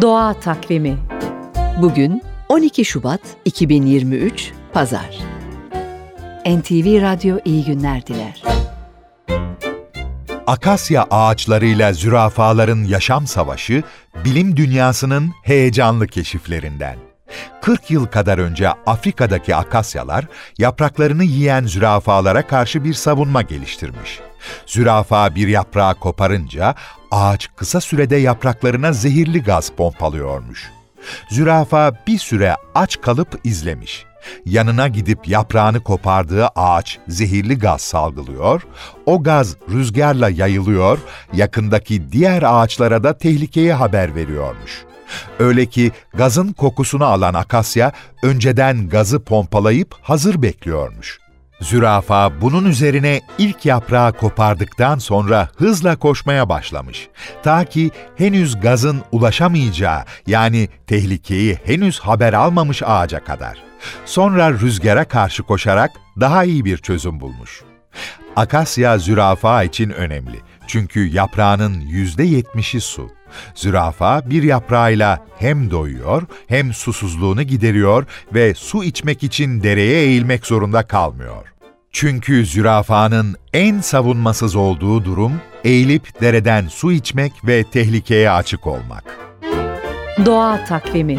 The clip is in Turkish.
Doğa Takvimi Bugün 12 Şubat 2023 Pazar NTV Radyo iyi günler diler. Akasya ağaçlarıyla zürafaların yaşam savaşı, bilim dünyasının heyecanlı keşiflerinden. 40 yıl kadar önce Afrika'daki akasyalar, yapraklarını yiyen zürafalara karşı bir savunma geliştirmiş. Zürafa bir yaprağı koparınca, ağaç kısa sürede yapraklarına zehirli gaz pompalıyormuş. Zürafa bir süre aç kalıp izlemiş. Yanına gidip yaprağını kopardığı ağaç zehirli gaz salgılıyor, o gaz rüzgarla yayılıyor, yakındaki diğer ağaçlara da tehlikeyi haber veriyormuş. Öyle ki gazın kokusunu alan akasya önceden gazı pompalayıp hazır bekliyormuş. Zürafa bunun üzerine ilk yaprağı kopardıktan sonra hızla koşmaya başlamış. Ta ki henüz gazın ulaşamayacağı yani tehlikeyi henüz haber almamış ağaca kadar. Sonra rüzgara karşı koşarak daha iyi bir çözüm bulmuş. Akasya zürafa için önemli. Çünkü yaprağının yüzde yetmişi su. Zürafa bir yaprağıyla hem doyuyor hem susuzluğunu gideriyor ve su içmek için dereye eğilmek zorunda kalmıyor. Çünkü zürafanın en savunmasız olduğu durum eğilip dereden su içmek ve tehlikeye açık olmak. Doğa Takvimi